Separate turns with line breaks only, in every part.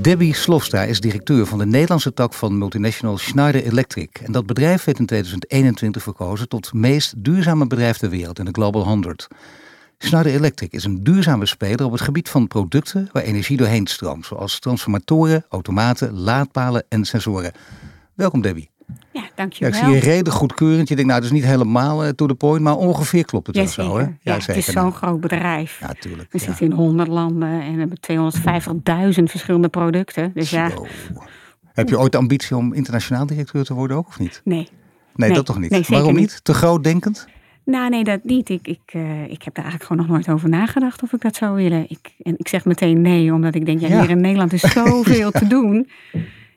Debbie Slofstra is directeur van de Nederlandse tak van multinational Schneider Electric. En dat bedrijf werd in 2021 verkozen tot meest duurzame bedrijf ter wereld in de Global 100. Schneider Electric is een duurzame speler op het gebied van producten waar energie doorheen stroomt, zoals transformatoren, automaten, laadpalen en sensoren. Welkom Debbie.
Ja, dankjewel.
Ja, ik zie je reden goedkeurend. Je denkt, nou, dat is niet helemaal uh, to the point, maar ongeveer klopt het
ja,
wel zo. Hè?
Ja, ja het is zo'n groot bedrijf.
Ja, tuurlijk.
We zitten in 100 landen en hebben 250.000 verschillende producten. Dus ja.
Heb je ooit de ambitie om internationaal directeur te worden ook, of niet?
Nee.
Nee, dat toch niet? Waarom niet? Te groot denkend?
Nou, nee, dat niet. Ik, ik, uh, ik heb daar eigenlijk gewoon nog nooit over nagedacht of ik dat zou willen. Ik, en ik zeg meteen nee, omdat ik denk, ja, hier in Nederland is zoveel te doen.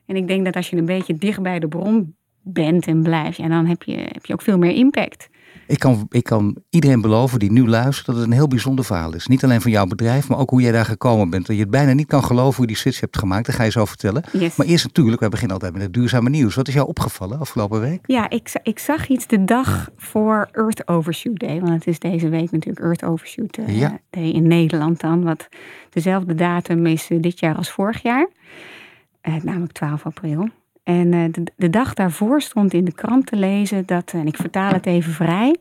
En ik denk dat als je een beetje dicht bij de bron bent en blijft, en dan heb je, heb je ook veel meer impact.
Ik kan, ik kan iedereen beloven die nu luistert dat het een heel bijzonder verhaal is. Niet alleen van jouw bedrijf, maar ook hoe jij daar gekomen bent. Dat je het bijna niet kan geloven hoe je die switch hebt gemaakt. Dat ga je zo vertellen.
Yes.
Maar eerst natuurlijk, wij beginnen altijd met het duurzame nieuws. Wat is jou opgevallen afgelopen week?
Ja, ik, ik zag iets de dag voor Earth Overshoot Day. Want het is deze week natuurlijk Earth Overshoot
Ja.
Day in Nederland dan. Wat dezelfde datum is uh, dit jaar als vorig jaar. Uh, namelijk 12 april. En uh, de, dag daarvoor stond in de krant te lezen dat, en ik vertaal het even vrij,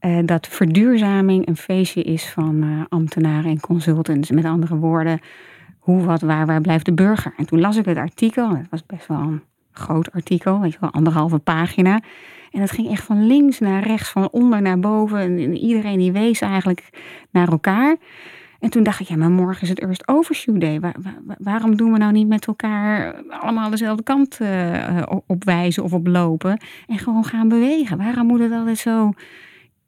uh, dat verduurzaming een feestje is van ambtenaren en consultants. Met andere woorden, hoe, wat, waar, waar blijft de burger? En toen las ik het artikel, het was best wel een groot artikel, weet je wel, anderhalve pagina. En dat ging echt van links naar rechts, van onder naar boven. En, en iedereen die wees eigenlijk naar elkaar. En toen dacht ik, ja, maar morgen is het Earth Overshoot Day. Waar, waar, waarom doen we nou niet met elkaar allemaal dezelfde kant uh, opwijzen of oplopen? En gewoon gaan bewegen? Waarom moet het altijd zo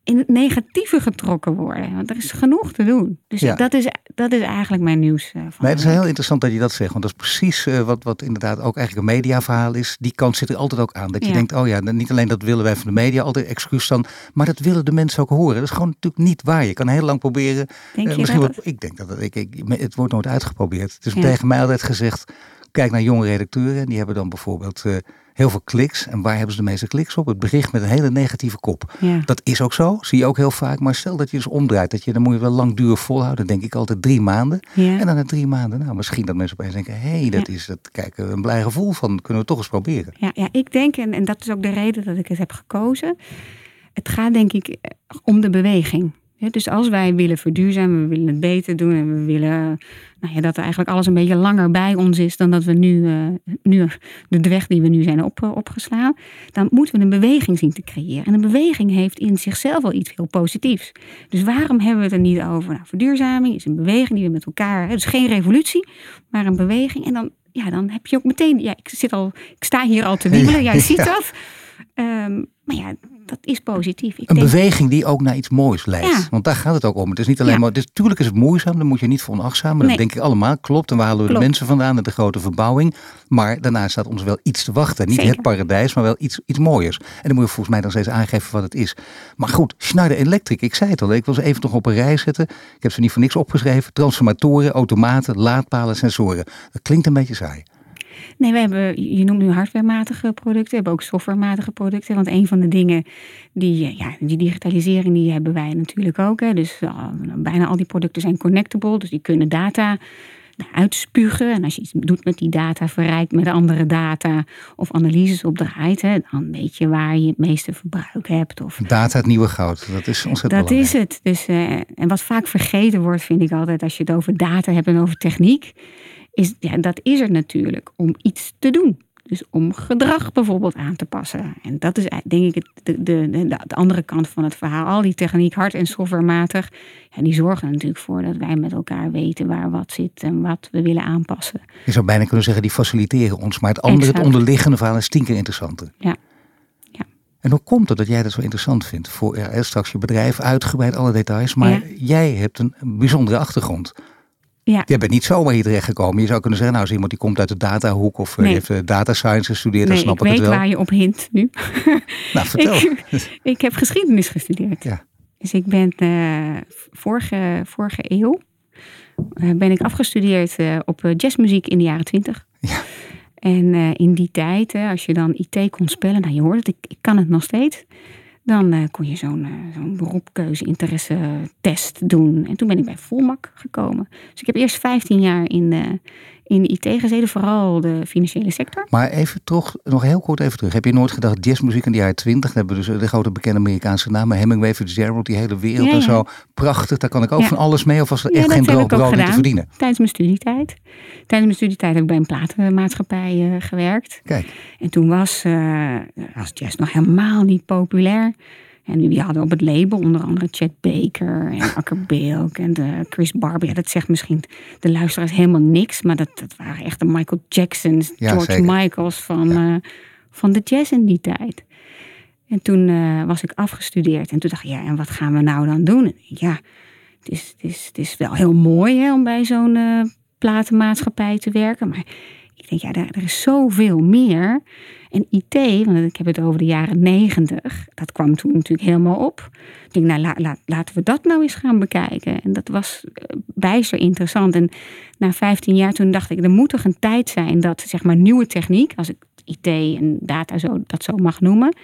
in het negatieve getrokken worden? Want er is genoeg te doen. Dus ja. dat, is, dat is eigenlijk mijn nieuws. Uh, van
nee, het is heel interessant dat je dat zegt. Want dat is precies uh, wat, wat inderdaad ook eigenlijk een mediaverhaal is. Die kant zit er altijd ook aan. Dat je denkt, oh ja, niet alleen dat willen wij van de media, altijd excuus dan. Maar dat willen de mensen ook horen. Dat is gewoon natuurlijk niet waar. Je kan heel lang proberen.
Denk je
misschien
dat
ik denk dat het, ik, ik, het wordt nooit uitgeprobeerd. Het is ja. tegen mij altijd gezegd, kijk naar jonge redacteuren. Die hebben dan bijvoorbeeld uh, heel veel kliks. En waar hebben ze de meeste kliks op? Het bericht met een hele negatieve kop.
Ja.
Dat is ook zo, zie je ook heel vaak. Maar stel dat je dus omdraait, dat je, dan moet je wel langdurig volhouden. denk ik altijd drie maanden.
Ja.
En dan na drie maanden, nou misschien dat mensen opeens denken... hé, hey, dat is dat, kijk, een blij gevoel van, kunnen we toch eens proberen.
Ja, ja ik denk, en, en dat is ook de reden dat ik het heb gekozen. Het gaat denk ik om de beweging. Ja, dus als wij willen verduurzamen, we willen het beter doen en we willen nou ja, dat er eigenlijk alles een beetje langer bij ons is dan dat we nu, uh, nu de weg die we nu zijn op, uh, opgeslaan, dan moeten we een beweging zien te creëren. En een beweging heeft in zichzelf al iets heel positiefs. Dus waarom hebben we het er niet over? Nou, verduurzaming is een beweging die we met elkaar, dus geen revolutie, maar een beweging. En dan, ja, dan heb je ook meteen, ja, ik, zit al, ik sta hier al te wiebelen, jij ziet dat. Um, maar ja, dat is positief. Ik
een
denk...
beweging die ook naar iets moois leidt.
Ja.
Want daar gaat het ook om. Het is niet alleen
Ja.
maar. Het is, tuurlijk is het moeizaam, daar moet je niet voor onachtzaam.
Nee.
dat denk ik allemaal. Klopt. En waar halen we de mensen vandaan met de grote verbouwing. Maar daarna staat ons wel iets te wachten. Niet
Zeker.
het paradijs, maar wel iets, iets mooiers. En dan moet je volgens mij dan steeds aangeven wat het is. Maar goed, Schneider Electric, ik zei het al. Ik wil ze even nog op een rij zetten. Ik heb ze niet voor niks opgeschreven. Transformatoren, automaten, laadpalen, sensoren. Dat klinkt een beetje saai.
Nee, we hebben, je noemt nu hardwarematige producten, we hebben ook softwarematige producten. Want een van de dingen die, eh, ja, die digitalisering, die hebben wij natuurlijk ook. Hè. Dus uh, bijna al die producten zijn connectable, dus die kunnen data nou, uitspugen. En als je iets doet met die data, verrijkt met andere data of analyses opdraait, hè, dan weet je waar je het meeste verbruik hebt. Of
Data het nieuwe goud. Dat is ontzettend
dat
belangrijk.
is het. Dus, uh, en wat vaak vergeten wordt, vind ik altijd, als je het over data hebt en over techniek, is ja, dat is er natuurlijk om iets te doen. Dus om gedrag bijvoorbeeld aan te passen. En dat is denk ik de, de, de, de andere kant van het verhaal. Al die techniek, hard en softwarematig, ja, die zorgen er natuurlijk voor dat wij met elkaar weten waar wat zit en wat we willen aanpassen.
Je zou bijna kunnen zeggen, die faciliteren ons. Maar het andere, het onderliggende verhaal is tien keer interessanter.
Ja.
En hoe komt het dat jij dat zo interessant vindt? Voor ja, straks je bedrijf, uitgebreid alle details. Maar
Ja.
jij hebt een bijzondere achtergrond.
Ja.
Je bent niet zomaar hier terecht gekomen. Je zou kunnen zeggen, nou, is iemand die komt uit de datahoek of eh,
Nee.
heeft eh, data science gestudeerd,
nee,
dan snap
ik
ik,
weet
het wel.
waar je op hint nu.
Nou, vertel.
ik, ik heb geschiedenis gestudeerd.
Ja.
Dus ik ben eh, vorige, vorige eeuw ben ik afgestudeerd op jazzmuziek in de jaren twintig.
Ja.
En in die tijd, als je dan IT kon spellen, nou je hoort het, ik, ik kan het nog steeds. Dan eh, kon je zo'n eh, beroepkeuze interesse test doen. En toen ben ik bij Volmak gekomen. Dus ik heb eerst 15 jaar in, eh, in de IT gezeten, vooral de financiële sector.
Maar even toch, nog heel kort even terug. Heb je nooit gedacht, jazzmuziek in de jaren twintig, hebben we dus de grote bekende Amerikaanse namen, Hemingway, Fitzgerald, die hele wereld
Ja,
en zo. Prachtig, daar kan ik ook
Ja.
van alles mee. Of was er echt geen droog brood te verdienen?
Tijdens mijn studietijd. Tijdens mijn studietijd heb ik bij een platenmaatschappij eh, gewerkt.
Kijk,
En toen was, eh was jazz nog helemaal niet populair. En die hadden op het label onder andere Chet Baker en Akker Bilk en de Chris Barber. Ja, dat zegt misschien de luisteraars helemaal niks. Maar dat, dat waren echt de Michael Jacksons,
Ja,
George
zeker.
Michaels van, eh, van de jazz in die tijd. En toen eh, was ik afgestudeerd. En toen dacht ik, ja, en wat gaan we nou dan doen? En Ja, het is, het is, het is wel heel mooi hè, om bij zo'n eh, platenmaatschappij te werken. Maar ik denk, ja, er is zoveel meer. En IT, want ik heb het over de jaren negentig, dat kwam toen natuurlijk helemaal op. Ik denk, nou, la- la- laten we dat nou eens gaan bekijken. En dat was eh, bijster interessant. En na 15 jaar toen dacht ik, er moet toch een tijd zijn dat, zeg maar, nieuwe techniek, als ik IT en data zo, dat zo mag noemen,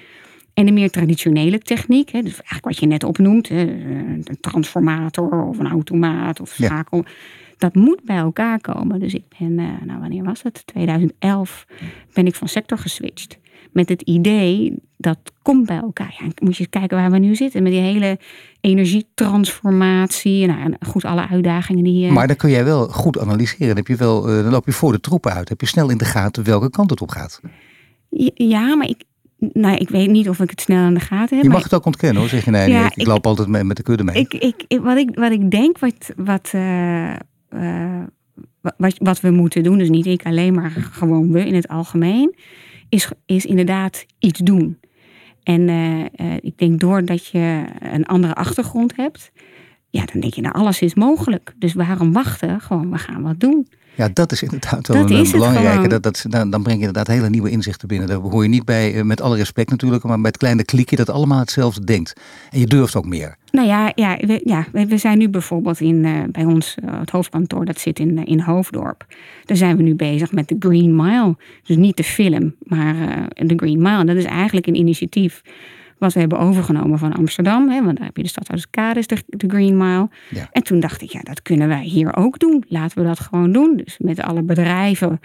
en de meer traditionele techniek, hè, dus eigenlijk wat je net opnoemt, hè, een transformator of een automaat of
Ja.
Dat moet bij elkaar komen. Dus ik ben, eh, nou wanneer was het? 2011 ben ik van sector geswitcht. Met het idee dat komt bij elkaar. Ja, moet je kijken waar we nu zitten. Met die hele energietransformatie. Nou, en goed, alle uitdagingen die... eh,
maar dan kun jij wel goed analyseren. Dan, heb je wel, eh, dan loop je voor de troepen uit. Heb je snel in de gaten welke kant het op gaat.
Ja, maar ik, nou, ik weet niet of ik het snel aan de gaten heb.
Je mag het ook ontkennen hoor. Zeg je nee,
Ja,
nee, ik,
ik-
loop altijd mee, met de kudde mee.
Ik, ik, wat, ik, wat ik denk, wat, wat, eh, eh, wa- wat, wat we moeten doen, dus niet ik alleen, maar gewoon we in het algemeen, is, is inderdaad iets doen. En eh, eh, ik denk doordat je een andere achtergrond hebt, ja, dan denk je, nou, alles is mogelijk. Dus waarom wachten? Gewoon, we gaan wat doen.
Ja, dat is inderdaad wel
Dat
een belangrijke. Dat, dat, dan, dan breng je inderdaad hele nieuwe inzichten binnen. Daar hoor je niet bij, eh, met alle respect natuurlijk, maar het kleine klikje dat allemaal hetzelfde denkt. En je durft ook meer.
Nou ja, ja, we, ja, we zijn nu bijvoorbeeld in, eh, bij ons, eh, het hoofdkantoor, dat zit in, in Hoofddorp. Daar zijn we nu bezig met de Green Mile. Dus niet de film, maar de Green Mile. Dat is eigenlijk een initiatief wat we hebben overgenomen van Amsterdam. Hè, want daar heb je de stadhuis Kades, de, de Green Mile.
Ja.
En toen dacht ik, ja, dat kunnen wij hier ook doen. Laten we dat gewoon doen. Dus met alle bedrijven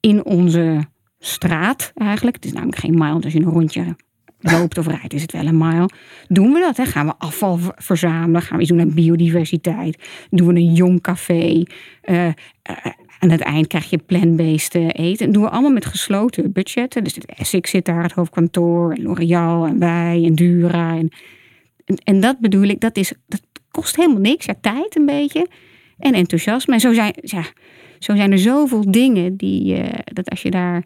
in onze straat eigenlijk. Het is namelijk geen mile, dus als je een rondje loopt of rijdt, is het wel een mile. Doen we dat? Hè? Gaan we afval verzamelen? Gaan we iets doen aan biodiversiteit? Doen we een jong café? Eh, eh, aan het eind krijg je plant-based eh, eten. En doen we allemaal met gesloten budgetten. Dus Essex zit daar, het hoofdkantoor, en L'Oréal en wij en Dura. En, en, en dat bedoel ik, dat, is, dat kost helemaal niks. Ja, tijd een beetje en enthousiasme. En zo zijn, ja, zo zijn er zoveel dingen die, eh, dat als je daar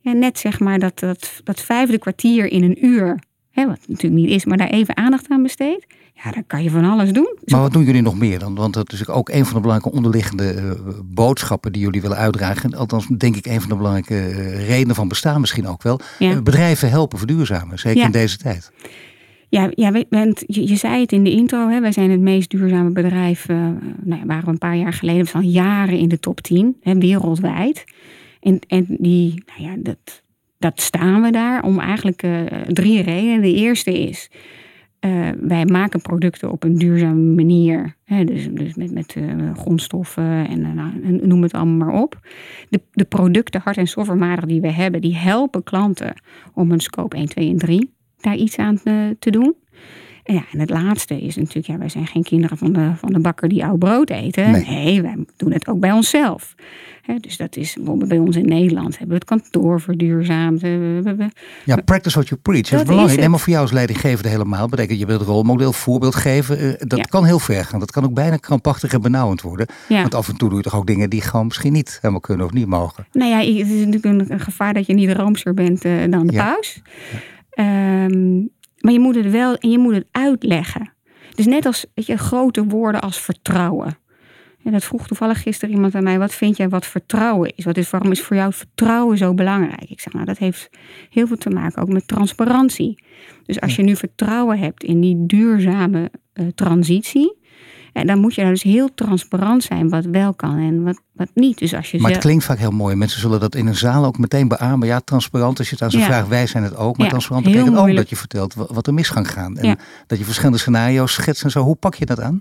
ja, net zeg maar dat, dat, dat vijfde kwartier in een uur, hè, wat het natuurlijk niet is, maar daar even aandacht aan besteedt, ja, dan kan je van alles doen.
Maar wat doen jullie nog meer dan? Want dat is ook een van de belangrijke onderliggende eh, boodschappen die jullie willen uitdragen. Althans, denk ik, een van de belangrijke eh, redenen van bestaan misschien ook wel.
Ja.
Eh, bedrijven helpen verduurzamen, zeker
Ja.
in deze tijd.
Ja, ja we- want je, je zei het in de intro, hè, wij zijn het meest duurzame bedrijf. nou ja, waren we een paar jaar geleden, van jaren in de top 10, hè, wereldwijd. En, en die, nou ja, dat, dat staan we daar om eigenlijk eh, drie redenen. De eerste is, eh, wij maken producten op een duurzame manier. Hè, dus dus met, met eh, grondstoffen en, nou, en noem het allemaal maar op. De, de producten, hard- en softwarematig die we hebben, die helpen klanten om hun scope 1, 2 en 3 daar iets aan te doen. En, ja, en het laatste is natuurlijk, ja, wij zijn geen kinderen van de, van de bakker die oud brood eten.
Nee.
Nee, wij doen het ook bij onszelf. Hè, dus dat is bijvoorbeeld bij ons in Nederland hebben we het kantoor verduurzaamd.
Ja, practice what you preach. Dat,
Dat
is belangrijk.
het.
maar voor jou als leidinggevende helemaal. Betekent, je wilt rolmodel, voorbeeld geven. eh, dat
Ja.
kan heel ver gaan. Dat kan ook bijna krampachtig en benauwend worden.
ja.
Want af en toe doe je toch ook dingen die gewoon misschien niet helemaal kunnen of niet mogen.
Nou ja, het is natuurlijk een, gevaar dat je niet roomser bent eh, dan de
Ja.
paus. Ehm, maar je moet het wel en je moet het uitleggen. Dus net als weet je, grote woorden als vertrouwen. En dat vroeg toevallig gisteren iemand aan mij: wat vind jij wat vertrouwen is? Wat is waarom is voor jou vertrouwen zo belangrijk? Ik zeg, nou, dat heeft heel veel te maken ook met transparantie. Dus als je nu vertrouwen hebt in die duurzame uh, transitie, en dan moet je dus heel transparant zijn wat wel kan en wat, wat niet. Dus als je
maar het klinkt vaak heel mooi. Mensen zullen dat in een zaal ook meteen beamen. Ja, transparant als je het aan ze ja. vraagt. Wij zijn het ook. Maar ja, transparant betekent ook dat je vertelt wat er mis kan gaan. En dat je verschillende scenario's schetst en zo. Hoe pak je dat aan?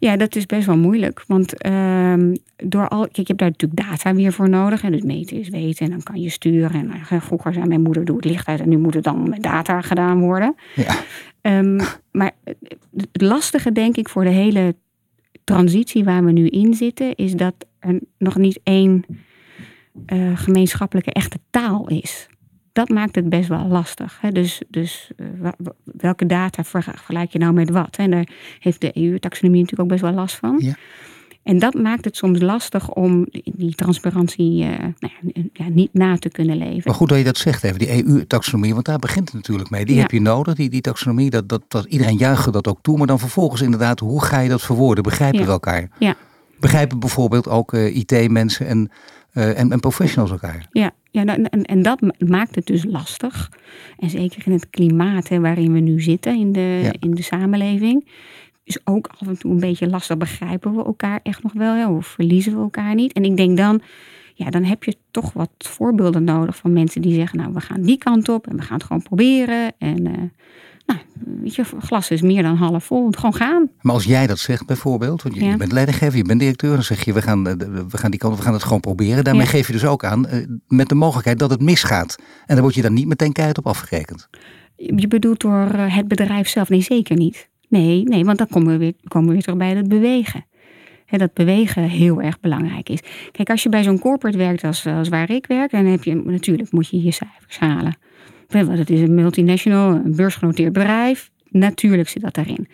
Ja, dat is best wel moeilijk. Want uh, door al. Kijk, je hebt daar natuurlijk data weer voor nodig. En dus meten is weten. En dan kan je sturen. En uh, vroeger zei mijn moeder: doe het licht uit. En nu moet het dan met data gedaan worden. Ja. Um, maar het lastige, denk ik, voor de hele transitie waar we nu in zitten, is dat er nog niet één uh, gemeenschappelijke echte taal is dat maakt het best wel lastig. Hè? Dus, dus uh, welke data vergelijk je nou met wat? En daar heeft de EU-taxonomie natuurlijk ook best wel last van. Ja. En dat maakt het soms lastig om die transparantie uh, nou ja, niet na te kunnen leven.
Maar goed dat je dat zegt even, die EU-taxonomie, want daar begint het natuurlijk mee. Die ja. heb je nodig, die, die taxonomie, dat, dat, dat, iedereen juicht dat ook toe. Maar dan vervolgens inderdaad, hoe ga je dat verwoorden? Begrijpen we elkaar? Ja. Begrijpen bijvoorbeeld ook uh, IT-mensen en, uh, en, en professionals elkaar?
Ja, ja, nou, en, en dat maakt het dus lastig. En zeker in het klimaat hè, waarin we nu zitten in de, in de samenleving. Is ook af en toe een beetje lastig. Begrijpen we elkaar echt nog wel? Ja, of verliezen we elkaar niet? En ik denk dan, ja, dan heb je toch wat voorbeelden nodig van mensen die zeggen: Nou, we gaan die kant op en we gaan het gewoon proberen. En uh, nou, weet je, glas is meer dan half vol. Gewoon gaan.
Maar als jij dat zegt bijvoorbeeld, want je, bent leidinggever, je bent directeur, dan zeg je we gaan, we gaan die kant, we gaan het gewoon proberen. Daarmee geef je dus ook aan eh, met de mogelijkheid dat het misgaat. En dan word je dan niet meteen keihard op afgerekend.
Je bedoelt door eh, het bedrijf zelf? Nee, zeker niet. Nee, nee, want dan komen we weer, komen we weer terug bij het bewegen. dat bewegen heel erg belangrijk is. Kijk, als je bij zo'n corporate werkt als, als waar ik werk, dan heb je natuurlijk moet je je cijfers halen. Het is een multinational, een beursgenoteerd bedrijf. Natuurlijk zit dat daarin.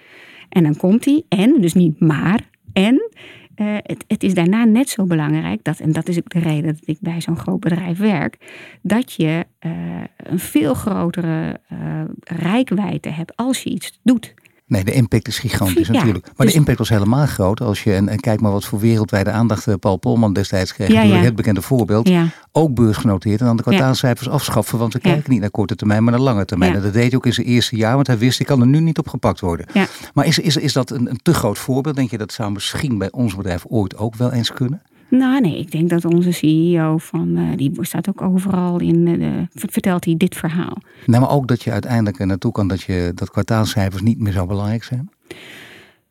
En dan komt hij, en, dus niet maar, en uh, het, het, is daarna net zo belangrijk, dat, en dat is ook de reden dat ik bij zo'n groot bedrijf werk, dat je uh, een veel grotere uh, rijkwijde hebt als je iets doet.
Nee, de impact is gigantisch natuurlijk. Maar de dus- impact was helemaal groot. Als je, en, en, kijk maar wat voor wereldwijde aandacht eh, Paul Polman destijds kreeg. Ja, ja. Het bekende voorbeeld. Ook beursgenoteerd en dan de kwartaalcijfers afschaffen. Want we kijken niet naar korte termijn, maar naar lange termijn. En dat deed hij ook in zijn eerste jaar. Want hij wist, ik kan er nu niet op gepakt worden. Maar is, is, is dat een, een te groot voorbeeld? Denk je dat zou misschien bij ons bedrijf ooit ook wel eens kunnen?
Nou nee, ik denk dat onze CEO van, uh, die staat ook overal in, uh, vertelt hij dit verhaal.
Nou, maar ook dat je uiteindelijk er naartoe kan dat, je, dat kwartaalcijfers niet meer zo belangrijk zijn?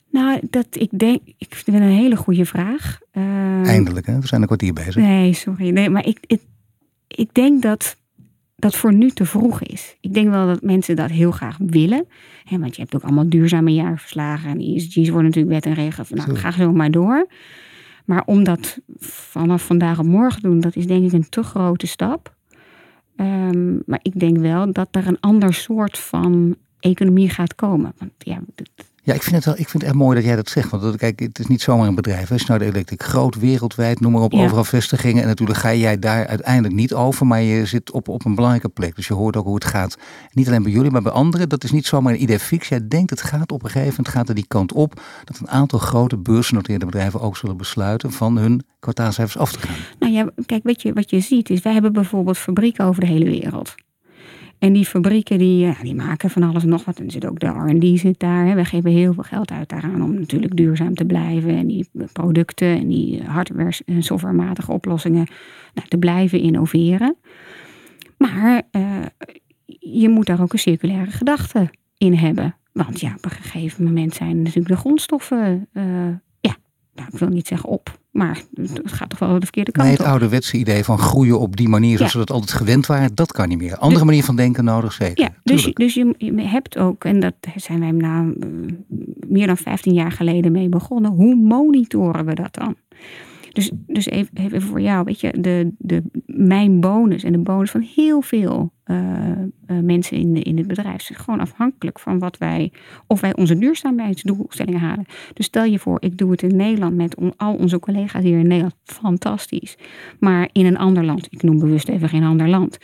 Nou, dat, ik denk, ik vind het een hele goede vraag.
Uh, Eindelijk, hè? We zijn een kwartier bezig.
Nee, sorry. Nee, maar ik, ik, ik denk dat dat voor nu te vroeg is. Ik denk wel dat mensen dat heel graag willen. Hè, want je hebt ook allemaal duurzame jaarverslagen en ESG's worden natuurlijk wet en regel. Nou, ga zo maar door. Maar om dat vanaf vandaag op morgen doen, dat is denk ik een te grote stap. Um, maar ik denk wel dat er een ander soort van economie gaat komen. Want ja,
ja, ik vind, het wel, ik vind het echt mooi dat jij dat zegt. Want kijk, het is niet zomaar een bedrijf. Hè? Schneider Electric, groot, wereldwijd, noem maar op, overal vestigingen. En natuurlijk ga jij daar uiteindelijk niet over, maar je zit op, op een belangrijke plek. Dus je hoort ook hoe het gaat. Niet alleen bij jullie, maar bij anderen. Dat is niet zomaar een idee fix. Jij denkt, het gaat op een gegeven moment gaat er die kant op. Dat een aantal grote beursgenoteerde bedrijven ook zullen besluiten van hun kwartaalcijfers af te gaan.
Nou ja, kijk, weet je, wat je ziet is, wij hebben bijvoorbeeld fabrieken over de hele wereld. En die fabrieken die, ja, die maken van alles en nog wat. En zit ook de R&D zit daar. We geven heel veel geld uit daaraan om natuurlijk duurzaam te blijven. En die producten en die hardware- en softwarematige oplossingen nou, te blijven innoveren. Maar uh, je moet daar ook een circulaire gedachte in hebben. Want ja, op een gegeven moment zijn natuurlijk de grondstoffen, nou, ik wil niet zeggen op, maar het gaat toch wel de verkeerde kant
nee, het ouderwetse idee van groeien op die manier zoals we dat altijd gewend waren, dat kan niet meer. Andere dus, manier van denken nodig, zeker.
Ja, dus, dus je, je, hebt ook, en dat zijn wij na meer dan 15 jaar geleden mee begonnen, hoe monitoren we dat dan? Dus, dus even, even voor jou, weet je, de, de, mijn bonus en de bonus van heel veel uh, uh, mensen in, de, in het bedrijf is gewoon afhankelijk van wat wij, of wij onze duurzaamheidsdoelstellingen halen. Dus stel je voor, ik doe het in Nederland met on, al onze collega's hier in Nederland, fantastisch. Maar in een ander land, ik noem bewust even geen ander land,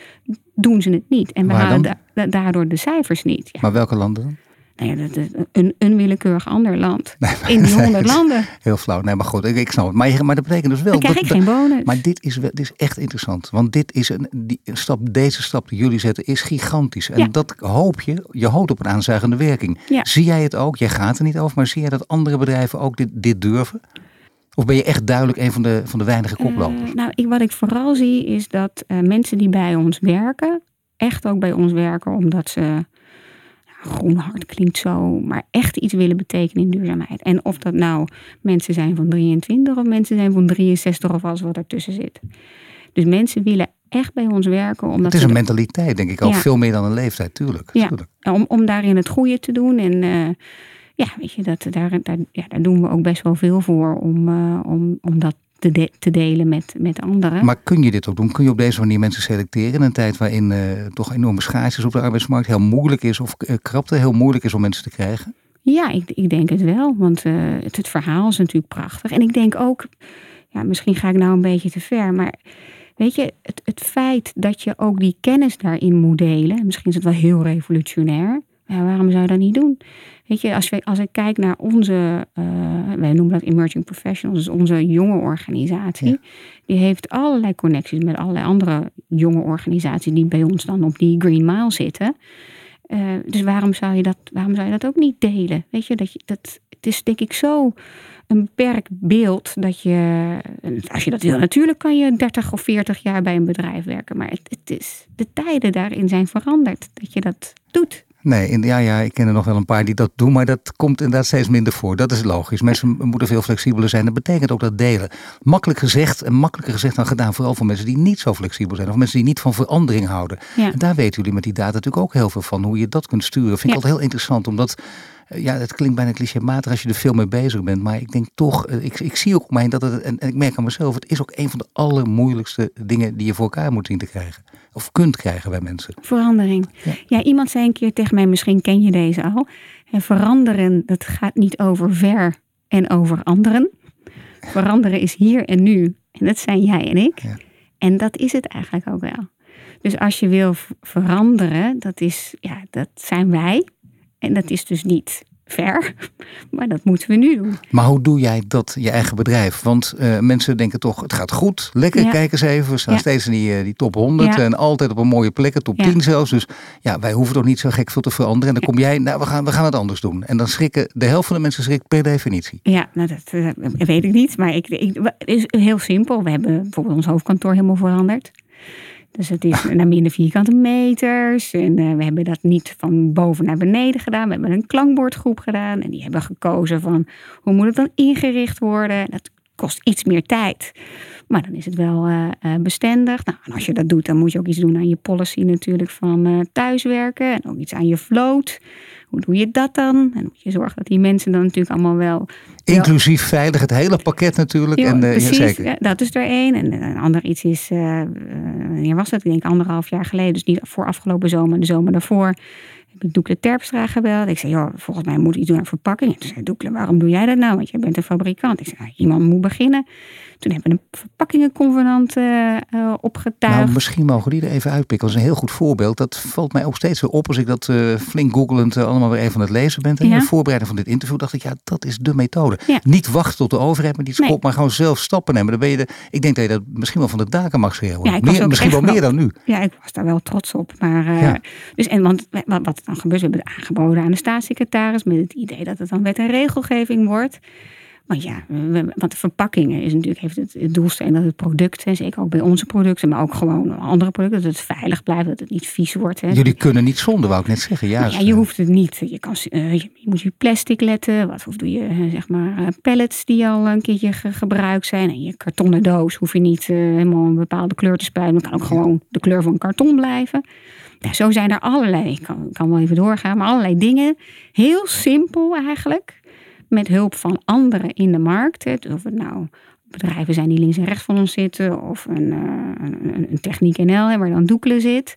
doen ze het niet. En we halen da daardoor de cijfers niet.
Ja. Maar welke landen dan?
Nou ja, dat is een, een willekeurig ander land. in die honderd landen.
Heel flauw. Nee, maar goed, ik, ik snap het. Maar, maar dat betekent dus wel...
Dan krijg
dat,
ik geen bonus.
Maar dit is, dit is echt interessant. Want dit is een, die stap, deze stap die jullie zetten is gigantisch. En
Ja.
dat hoop je. Je hoopt op een aanzuigende werking.
Ja.
Zie jij het ook? Jij gaat er niet over. Maar zie jij dat andere bedrijven ook dit, dit durven? Of ben je echt duidelijk een van de, van de weinige koplopers?
Eh, nou, ik, wat ik vooral zie is dat eh, mensen die bij ons werken, echt ook bij ons werken omdat ze, groen hard klinkt zo, maar echt iets willen betekenen in duurzaamheid. En of dat nou mensen zijn van 23 of mensen zijn van 63 of alles wat ertussen zit. Dus mensen willen echt bij ons werken omdat
het is een
de-
mentaliteit, denk ik ook.
Ja.
Veel meer dan een leeftijd, tuurlijk.
Ja.
tuurlijk.
om, om daarin het goede te doen. En eh, ja, weet je, dat, daar, daar, ja, daar doen we ook best wel veel voor om, eh, om, om dat te, de- te delen met, met anderen.
Maar kun je dit ook doen? Kun je op deze manier mensen selecteren in een tijd waarin eh, toch enorme schaarste is op de arbeidsmarkt, heel moeilijk is of eh, krapte heel moeilijk is om mensen te krijgen?
Ja, ik, ik denk het wel. Want eh, het, het verhaal is natuurlijk prachtig. En ik denk ook, ja, misschien ga ik nou een beetje te ver. Maar weet je, het, het feit dat je ook die kennis daarin moet delen. Misschien is het wel heel revolutionair. Ja, waarom zou je dat niet doen? Weet je, als, we, als ik kijk naar onze, eh, wij noemen dat Emerging Professionals, dus onze jonge organisatie.
Ja.
Die heeft allerlei connecties met allerlei andere jonge organisaties die bij ons dan op die Green Mile zitten. Eh, dus waarom zou, je dat, waarom zou je dat ook niet delen? Weet je, dat je dat, het is denk ik zo een beperkt beeld dat je, als je dat wil, natuurlijk kan je 30 of 40 jaar bij een bedrijf werken. Maar het, het is, de tijden daarin zijn veranderd dat je dat doet.
Nee, in, ja, ja, ik ken er nog wel een paar die dat doen, maar dat komt inderdaad steeds minder voor. Dat is logisch. Mensen moeten veel flexibeler zijn. Dat betekent ook dat delen. Makkelijk gezegd en makkelijker gezegd dan gedaan, vooral voor mensen die niet zo flexibel zijn of mensen die niet van verandering houden.
Ja.
En daar weten jullie met die data natuurlijk ook heel veel van, hoe je dat kunt sturen. Vind ik
Ja.
altijd heel interessant, omdat ja, het klinkt bijna clichématig als je er veel mee bezig bent. Maar ik denk toch, eh, ik, ik zie ook om mij dat het, en, en ik merk aan mezelf, het is ook een van de allermoeilijkste dingen die je voor elkaar moet zien te krijgen. Of kunt krijgen bij mensen.
Verandering.
Ja.
Ja. iemand zei een keer tegen mij, misschien ken je deze al. En veranderen, dat gaat niet over ver en over anderen. Veranderen is hier en nu. En dat zijn jij en ik.
Ja.
En dat is het eigenlijk ook wel. Dus als je wil veranderen, dat, is, ja, dat zijn wij. En dat is dus niet ver, maar dat moeten we nu doen.
Maar hoe doe jij dat, je eigen bedrijf? Want eh, mensen denken toch, het gaat goed. Lekker,
Ja.
kijk eens even. We staan
Ja.
steeds in die, eh, die top 100
Ja.
en altijd op een mooie plek, top
Ja.
10 zelfs. Dus ja, wij hoeven toch niet zo gek veel te veranderen. En dan kom jij, nou, we gaan, we gaan het anders doen. En dan schrikken, de helft van de mensen schrikt per definitie.
Ja, nou dat eh, weet ik niet. Maar ik, ik, het is heel simpel. We hebben bijvoorbeeld ons hoofdkantoor helemaal veranderd. Dus het is naar minder vierkante meters. En eh, we hebben dat niet van boven naar beneden gedaan. We hebben een klankbordgroep gedaan. En die hebben gekozen van hoe moet het dan ingericht worden. Dat kost iets meer tijd. Maar dan is het wel eh, eh, bestendig. Nou, en als je dat doet, dan moet je ook iets doen aan je policy natuurlijk van eh, thuiswerken. En ook iets aan je float. Hoe doe je dat dan? En dan moet je zorgen dat die mensen dan natuurlijk allemaal wel
Inclusief veilig, het hele pakket natuurlijk. en, ja,
precies,
zeker.
ja, dat is er één. En een ander iets is, wanneer was dat? Ik denk anderhalf jaar geleden. Dus niet voor afgelopen zomer, de zomer daarvoor. Heb ik Doekle Terpstra gebeld. Ik zei, joh, volgens mij moet iets doen aan verpakking. Toen zei Doekle, waarom doe jij dat nou? Want jij bent een fabrikant. Ik zei, nou, iemand moet beginnen. Toen hebben we een verpakkingenconvenant eh, opgetuigd.
Nou, misschien mogen die er even uitpikken. Dat is een heel goed voorbeeld. Dat valt mij ook steeds weer op als ik dat eh, flink googelend allemaal weer even aan het lezen ben. En in de voorbereiding van dit interview dacht ik, ja, dat is de methode.
Ja.
Niet wachten tot de overheid met iets
Nee.
komt, maar gewoon zelf stappen nemen. Dan ben je de, ik denk dat je dat misschien wel van de daken mag schreeuwen.
Ja,
meer, misschien wel meer dan nu.
Ja, ik was daar wel trots op. Maar, dus, en want wat, wat dan gebeurt, we hebben het aangeboden aan de staatssecretaris met het idee dat het dan wet en regelgeving wordt. Maar ja, we- want de verpakkingen is natuurlijk, heeft het, het doelstelling dat het product, en zeker ook bij onze producten, maar ook gewoon andere producten, dat het veilig blijft, dat het niet vies wordt. Hè.
Jullie kunnen niet zonder, wou ik net zeggen. Juist.
ja, je hoeft het niet. Je, kan, eh, je je moet je plastic letten. Wat, of doe je eh, zeg maar eh, pallets die al een keertje ge- gebruikt zijn. En je kartonnen doos hoef je niet helemaal een bepaalde kleur te spuiten. Het kan ook gewoon de kleur van karton blijven. Nou, zo zijn er allerlei, ik kan, kan wel even doorgaan, maar allerlei dingen. Heel simpel eigenlijk. Met hulp van anderen in de markt. Of het nou bedrijven zijn die links en rechts van ons zitten. Of een, eh, een, een Techniek NL waar dan Doekle zit.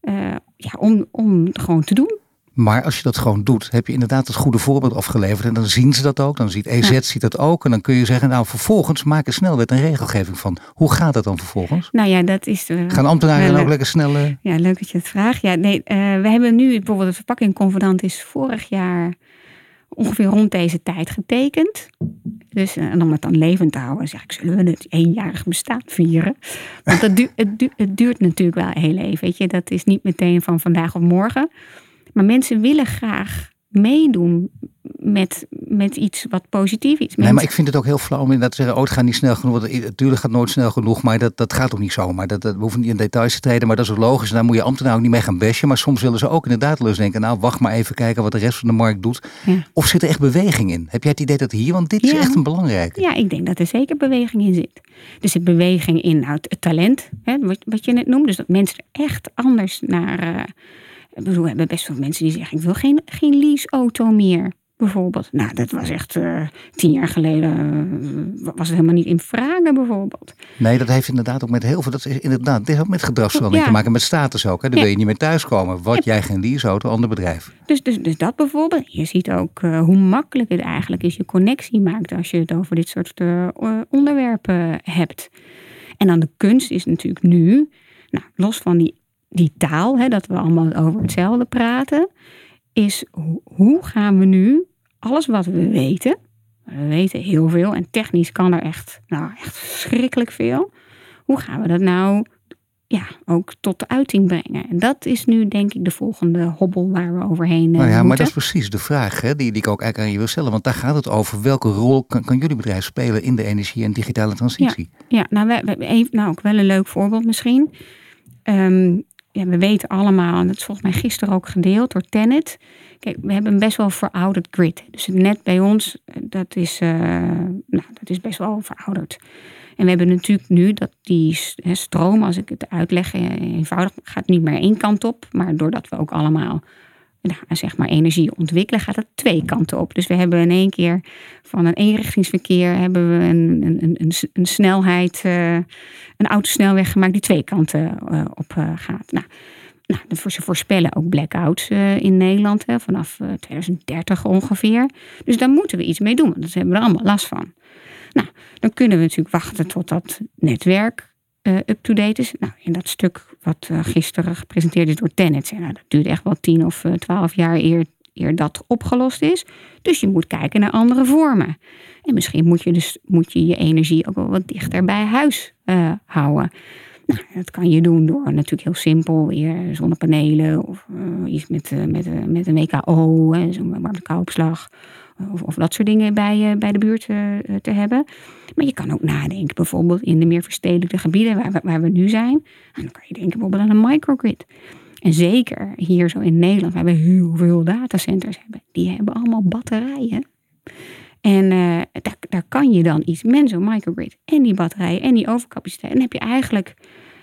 Eh, ja, om, om het gewoon te doen.
Maar als je dat gewoon doet, heb je inderdaad het goede voorbeeld afgeleverd. En dan zien ze dat ook. Dan ziet EZ ziet dat ook. En dan kun je zeggen, nou vervolgens maak er snelwet een regelgeving van. Hoe gaat dat dan vervolgens?
Nou ja, dat is... Uh,
Gaan ambtenaren dan ook lekker snel... Uh...
Ja, leuk dat je het vraagt. Ja, nee, uh, we hebben nu bijvoorbeeld de verpakking Convenant is vorig jaar ongeveer rond deze tijd getekend. Dus, en om het dan levend te houden, zeg ik, zullen we het eenjarig bestaan vieren? Want het, duurt, het, duurt, het duurt natuurlijk wel heel even, weet je. Dat is niet meteen van vandaag op morgen. Maar mensen willen graag meedoen met, met iets wat positief is.
Nee, maar ik vind het ook heel flauw om inderdaad te zeggen, oh het gaat niet snel genoeg. Want natuurlijk gaat het nooit snel genoeg, maar dat, dat gaat ook niet zo. Maar dat, dat, we hoeven niet in details te treden, maar dat is ook logisch. En daar moet je ambtenaren ook niet mee gaan bashen. Maar soms willen ze ook inderdaad eens denken, nou wacht maar even kijken wat de rest van de markt doet. Ja. Of zit er echt beweging in? Heb jij het idee dat hier, want dit is echt een belangrijke.
Ja, ik denk dat er zeker beweging in zit. Er zit beweging in nou, het talent, hè, wat, wat je net noemde. Dus dat mensen er echt anders naar... Uh, we hebben best veel mensen die zeggen: Ik wil geen, geen leaseauto meer bijvoorbeeld. Nou, dat was echt uh, tien jaar geleden, uh, was het helemaal niet in vragen bijvoorbeeld.
Nee, dat heeft inderdaad ook met heel veel, dat is inderdaad, dit heeft ook met gedragsverandering te maken, met status ook. Hè? Dan wil je niet meer thuiskomen. Wat jij geen leaseauto, ander bedrijf.
Dus, dus, dus dat bijvoorbeeld. Je ziet ook uh, hoe makkelijk het eigenlijk is je connectie maakt als je het over dit soort onderwerpen hebt. En dan de kunst is natuurlijk nu, nou, los van die, die taal, hè, dat we allemaal over hetzelfde praten is hoe gaan we nu alles wat we weten, we weten heel veel en technisch kan er echt, nou echt verschrikkelijk veel. Hoe gaan we dat nou ja, ook tot de uiting brengen? En dat is nu denk ik de volgende hobbel waar we overheen
nou ja,
moeten.
maar dat is precies de vraag hè, die, die ik ook eigenlijk aan je wil stellen. Want daar gaat het over. Welke rol kan, kan jullie bedrijf spelen in de energie- en digitale transitie?
Ja, ja nou, we, we, even, nou ook wel een leuk voorbeeld misschien. Um, ja, we weten allemaal, en dat is volgens mij gisteren ook gedeeld door Tenet. Kijk, we hebben een best wel verouderd grid. Dus het net bij ons, dat is, uh, nou, dat is best wel verouderd. En we hebben natuurlijk nu dat die stroom, als ik het uitleg eh, eenvoudig, gaat niet meer één kant op. Maar doordat we ook allemaal nou, zeg maar energie ontwikkelen, gaat het twee kanten op. Dus we hebben in één keer van een eenrichtingsverkeer hebben we een, een, een, een snelheid, uh, een autosnelweg gemaakt die twee kanten uh, op uh, gaat. Nou, nou, ze voorspellen ook blackouts in Nederland hè, vanaf 2030 ongeveer. Dus daar moeten we iets mee doen, want daar hebben we er allemaal last van. Nou, dan kunnen we natuurlijk wachten tot dat netwerk up-to-date is. Nou, in dat stuk wat uh, gisteren gepresenteerd is door Tenet, nou, dat duurt echt wel tien of uh, twaalf jaar eer, eer dat opgelost is. Dus je moet kijken naar andere vormen. En misschien moet je dus moet je, je energie ook wel wat dichter bij huis houden. Nou, dat kan je doen door natuurlijk heel simpel weer zonnepanelen of iets met, met, met een WKO, zo'n warmte opslag of, of dat soort dingen bij, bij de buurt te hebben. Maar je kan ook nadenken bijvoorbeeld in de meer verstedelijkte gebieden waar we, waar we nu zijn. En dan kan je denken bijvoorbeeld aan een microgrid. En zeker hier zo in Nederland, waar we heel veel datacenters hebben. Die hebben allemaal batterijen. En uh, daar, daar kan je dan iets met zo'n microgrid. En die batterijen en die overcapaciteit. En dan heb je eigenlijk,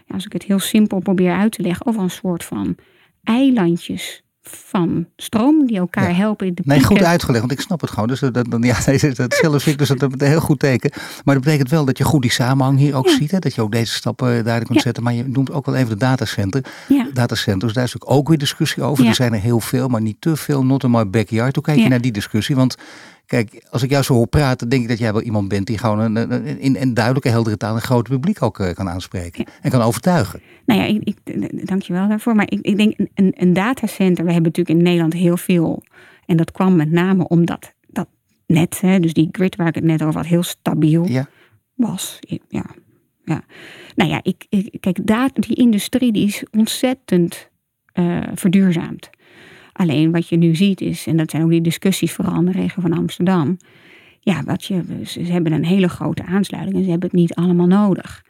als ik het heel simpel probeer uit te leggen, over een soort van eilandjes van stroom die elkaar helpen in de
Nee, goed uitgelegd, want ik snap het gewoon. Dus dat, dat, ja, dat zelf vind ik dus dat een heel goed teken. Maar dat betekent wel dat je goed die samenhang hier ook ziet. Hè? Dat je ook deze stappen duidelijk kunt zetten. Maar je noemt ook wel even de datacenter. Datacenters, daar is ook weer discussie over. Er zijn er heel veel, maar niet te veel. Not in my backyard. Hoe kijk je naar die discussie? Want Kijk, als ik jou zo hoor praten, denk ik dat jij wel iemand bent die gewoon een, een, in een duidelijke, heldere taal een groot publiek ook uh, kan aanspreken en kan overtuigen.
Nou ja, ik, je wel daarvoor. Maar ik, ik denk een, een datacenter, we hebben natuurlijk in Nederland heel veel. En dat kwam met name omdat dat net, hè, dus die grid waar ik het net over had, heel stabiel ja. was. Ja, ja. Nou ja, ik, ik, kijk, die industrie die is ontzettend uh, verduurzaamd. Alleen wat je nu ziet is, en dat zijn ook die discussies vooral in de regio van Amsterdam. Ja, wat je, ze hebben een hele grote aansluiting en ze hebben het niet allemaal nodig.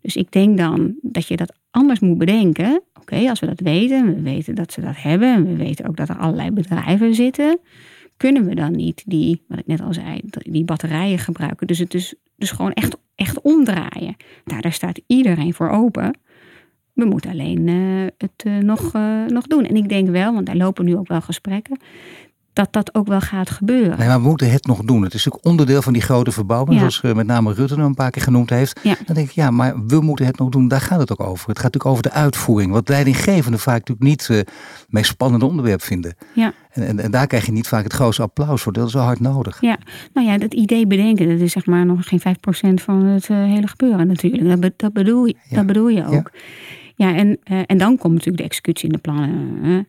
Dus ik denk dan dat je dat anders moet bedenken. Oké, als we dat weten, we weten dat ze dat hebben, en we weten ook dat er allerlei bedrijven zitten, kunnen we dan niet die, wat ik net al zei, die batterijen gebruiken. Dus het is dus gewoon echt, echt omdraaien. Daar staat iedereen voor open. We moeten alleen uh, het uh, nog, uh, nog doen. En ik denk wel, want daar lopen nu ook wel gesprekken. dat dat ook wel gaat gebeuren.
Nee, maar we moeten het nog doen. Het is natuurlijk onderdeel van die grote verbouwing, zoals uh, met name Rutte een paar keer genoemd heeft. Ja. Dan denk ik, ja, maar we moeten het nog doen. Daar gaat het ook over. Het gaat natuurlijk over de uitvoering. Wat leidinggevenden vaak natuurlijk niet het meest spannende onderwerp vinden. Ja. En, en, en, daar krijg je niet vaak het grootste applaus voor. Dat is wel hard nodig.
Ja, nou ja, dat idee bedenken, dat is zeg maar nog geen 5% van het hele gebeuren natuurlijk. Dat, dat, bedoel, je, ja. dat bedoel je ook. Ja, ja en, en dan komt natuurlijk de executie in de plannen.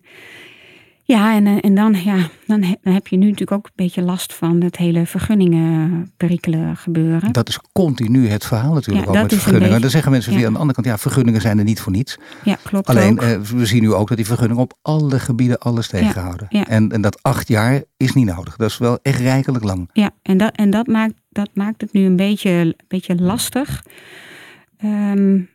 Ja, en, eh, en dan, ja, dan, heb je nu natuurlijk ook een beetje last van het hele vergunningen perikelen gebeuren.
Dat is continu het verhaal natuurlijk ja, ook met vergunningen. Beetje, dan zeggen mensen ja. weer aan de andere kant, ja, vergunningen zijn er niet voor niets.
Ja, klopt.
Alleen, uh, we zien nu ook dat die vergunningen op alle gebieden alles tegenhouden. Ja, en, en dat acht jaar is niet nodig. Dat is wel echt rijkelijk lang.
Ja, en dat, en dat, maakt, dat maakt het nu een beetje, een beetje lastig. Um,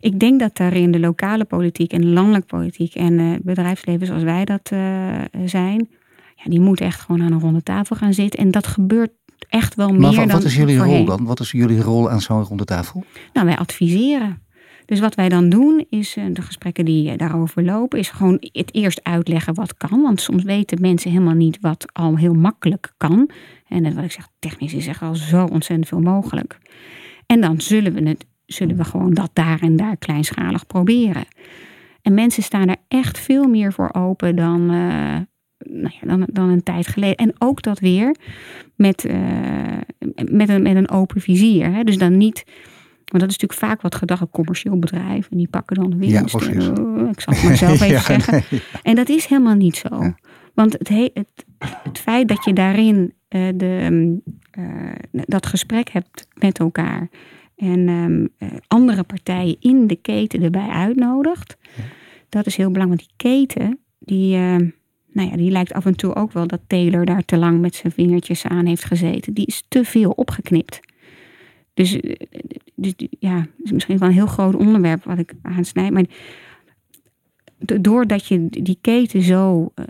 ik denk dat daarin de lokale politiek en landelijke politiek en uh, bedrijfsleven zoals wij dat uh, zijn, ja, die moeten echt gewoon aan een ronde tafel gaan zitten. En dat gebeurt echt wel meer maar
wat,
dan
wat is jullie rol dan? Wat is jullie rol aan zo'n ronde tafel?
Nou, wij adviseren. Dus wat wij dan doen, is uh, de gesprekken die daarover lopen, is gewoon het eerst uitleggen wat kan. Want soms weten mensen helemaal niet wat al heel makkelijk kan. En wat ik zeg, technisch is er al zo ontzettend veel mogelijk. En dan zullen we het zullen we gewoon dat daar en daar kleinschalig proberen. En mensen staan er echt veel meer voor open dan, uh, nou ja, dan, dan een tijd geleden. En ook dat weer met, uh, met, een, met een open vizier. Hè? Dus dan niet. Want dat is natuurlijk vaak wat gedacht, een commercieel bedrijf. En die pakken dan winst. Ja, oh, ik zal het maar zelf even ja, zeggen. Nee, ja. En dat is helemaal niet zo. Want het, het, het feit dat je daarin uh, de, dat gesprek hebt met elkaar en um, andere partijen in de keten erbij uitnodigt. Ja. Dat is heel belangrijk, want die keten, die, uh, nou ja, die lijkt af en toe ook wel dat Taylor daar te lang met zijn vingertjes aan heeft gezeten. Die is te veel opgeknipt. Dus, eh, dus ja, dat is misschien wel een heel groot onderwerp wat ik aansnijd. Maar doordat je die keten zo uh,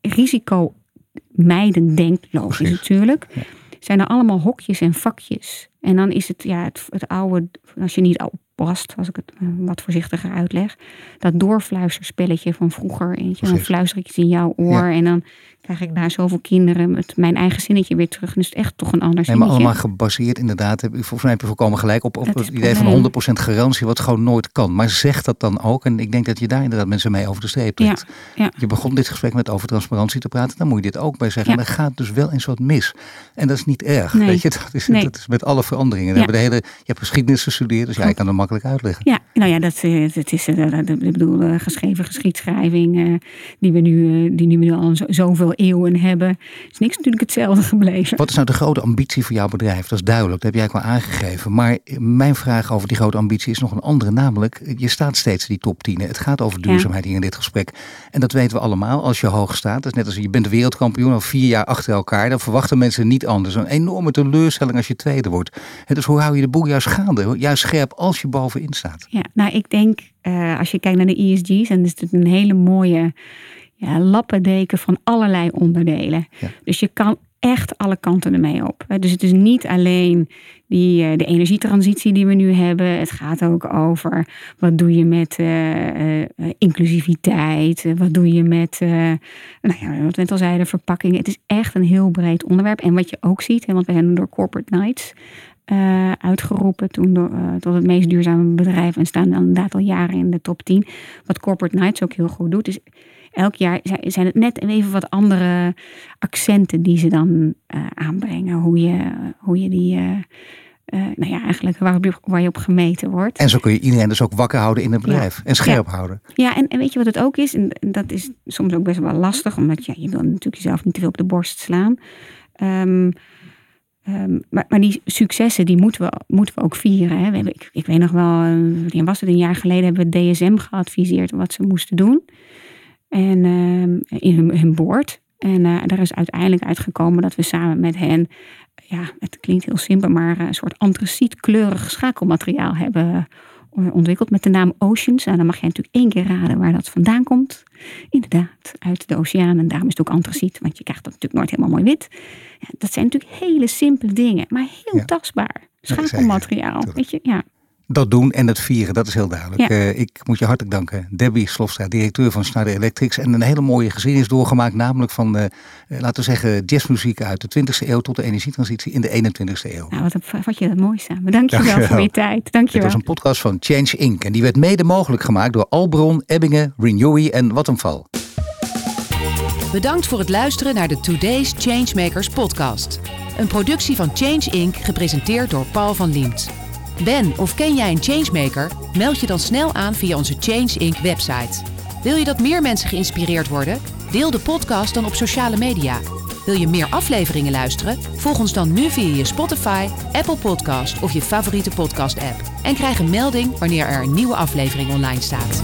risicomijdend denkt, logisch natuurlijk, ja. zijn er allemaal hokjes en vakjes en dan is het ja, het, het oude, als je niet oppast, als ik het eh, wat voorzichtiger uitleg, dat doorfluisterspelletje van vroeger. Eentje, dan fluister ik iets in jouw oor en dan krijg ik daar zoveel kinderen met mijn eigen zinnetje weer terug. Is het echt toch een ander nee, zinnetje.
maar allemaal gebaseerd inderdaad, volgens mij heb je volkomen gelijk, op, op het, het idee van 100% garantie, wat gewoon nooit kan. Maar zeg dat dan ook, en ik denk dat je daar inderdaad mensen mee over de streep trekt. Ja, ja. Je begon dit gesprek met over transparantie te praten, dan moet je dit ook bij zeggen. Dan gaat dus wel eens wat mis. En dat is niet erg, nee. weet je. Dat is, nee. dat is met alle veranderingen. We hebben de hele, je hebt geschiedenis gestudeerd, dus jij kan dat makkelijk uitleggen.
Ja, nou ja, dat, eh, dat is, eh, ik bedoel, geschreven geschiedschrijving, die we nu, die nu al zoveel eeuwen hebben, is niks natuurlijk hetzelfde gebleven.
Wat is nou de grote ambitie voor jouw bedrijf? Dat is duidelijk, dat heb jij ook wel aangegeven. Maar mijn vraag over die grote ambitie is nog een andere. Namelijk, je staat steeds die top 10. Het gaat over duurzaamheid hier in dit gesprek. En dat weten we allemaal. Als je hoog staat, dat is net als je bent de wereldkampioen al vier jaar achter elkaar. Dan verwachten mensen niet anders. Een enorme teleurstelling als je tweede wordt. Dus hoe hou je de boel juist gaande? Juist scherp als je bovenin staat.
Ja, nou ik denk, uh, als je kijkt naar de ESG's, en is het een hele mooie ja, lappendeken van allerlei onderdelen. Ja. Dus je kan echt alle kanten ermee op. Dus het is niet alleen die, eh, de energietransitie die we nu hebben. Het gaat ook over wat doe je met uh, uh, inclusiviteit. Wat doe je met, nou ja, wat we net al zeiden, verpakkingen. Het is echt een heel breed onderwerp. En wat je ook ziet, want we zijn door Corporate Nights uitgeroepen toen door, tot het meest duurzame bedrijf. En staan inderdaad al jaren in de top 10. Wat Corporate Nights ook heel goed doet, is elk jaar zijn het net even wat andere accenten die ze dan uh, aanbrengen. Hoe je, hoe je die. Nou ja, eigenlijk waar, waar, je op gemeten wordt.
En zo kun je iedereen dus ook wakker houden in het bedrijf. Ja. En scherp ja. houden.
Ja, en, en, weet je wat het ook is? En dat is soms ook best wel lastig. Omdat ja, je wil natuurlijk jezelf niet te veel op de borst slaan. Um, um, maar, maar, die successen, die moeten we, moeten we ook vieren. Hè. Ik, ik weet nog wel, wanneer was het? Een jaar geleden hebben we DSM geadviseerd wat ze moesten doen. En uh, in hun, boord. En uh, daar is uiteindelijk uitgekomen dat we samen met hen, ja, het klinkt heel simpel, maar een soort antracietkleurig schakelmateriaal hebben ontwikkeld met de naam Oceans. En nou, dan mag je natuurlijk één keer raden waar dat vandaan komt. Inderdaad, uit de oceaan. En daarom is het ook antraciet, want je krijgt dat natuurlijk nooit helemaal mooi wit. Ja, dat zijn natuurlijk hele simpele dingen, maar heel ja. tastbaar. Schakelmateriaal, weet je, ja.
Dat doen en het vieren, dat is heel duidelijk. Uh, ik moet je hartelijk danken. Debbie Slofstra, directeur van Schneider Electrics. En een hele mooie geschiedenis doorgemaakt, namelijk van, uh, laten we zeggen, jazzmuziek uit de 20e eeuw tot de energietransitie in de 21e eeuw.
Nou, wat, wat je dat mooi samen. Dank je wel voor je tijd. Dank je
Dit was een podcast van Change Inc. En die werd mede mogelijk gemaakt door Albron, Ebbingen, Renewy en Vattenfall.
Bedankt voor het luisteren naar de Today's Changemakers podcast. Een productie van Change Inc. gepresenteerd door Paul van Liemt. Ben of ken jij een changemaker? Meld je dan snel aan via onze Change Inc. website. Wil je dat meer mensen geïnspireerd worden? Deel de podcast dan op sociale media. Wil je meer afleveringen luisteren? Volg ons dan nu via je Spotify, Apple Podcast of je favoriete podcast-app. En krijg een melding wanneer er een nieuwe aflevering online staat.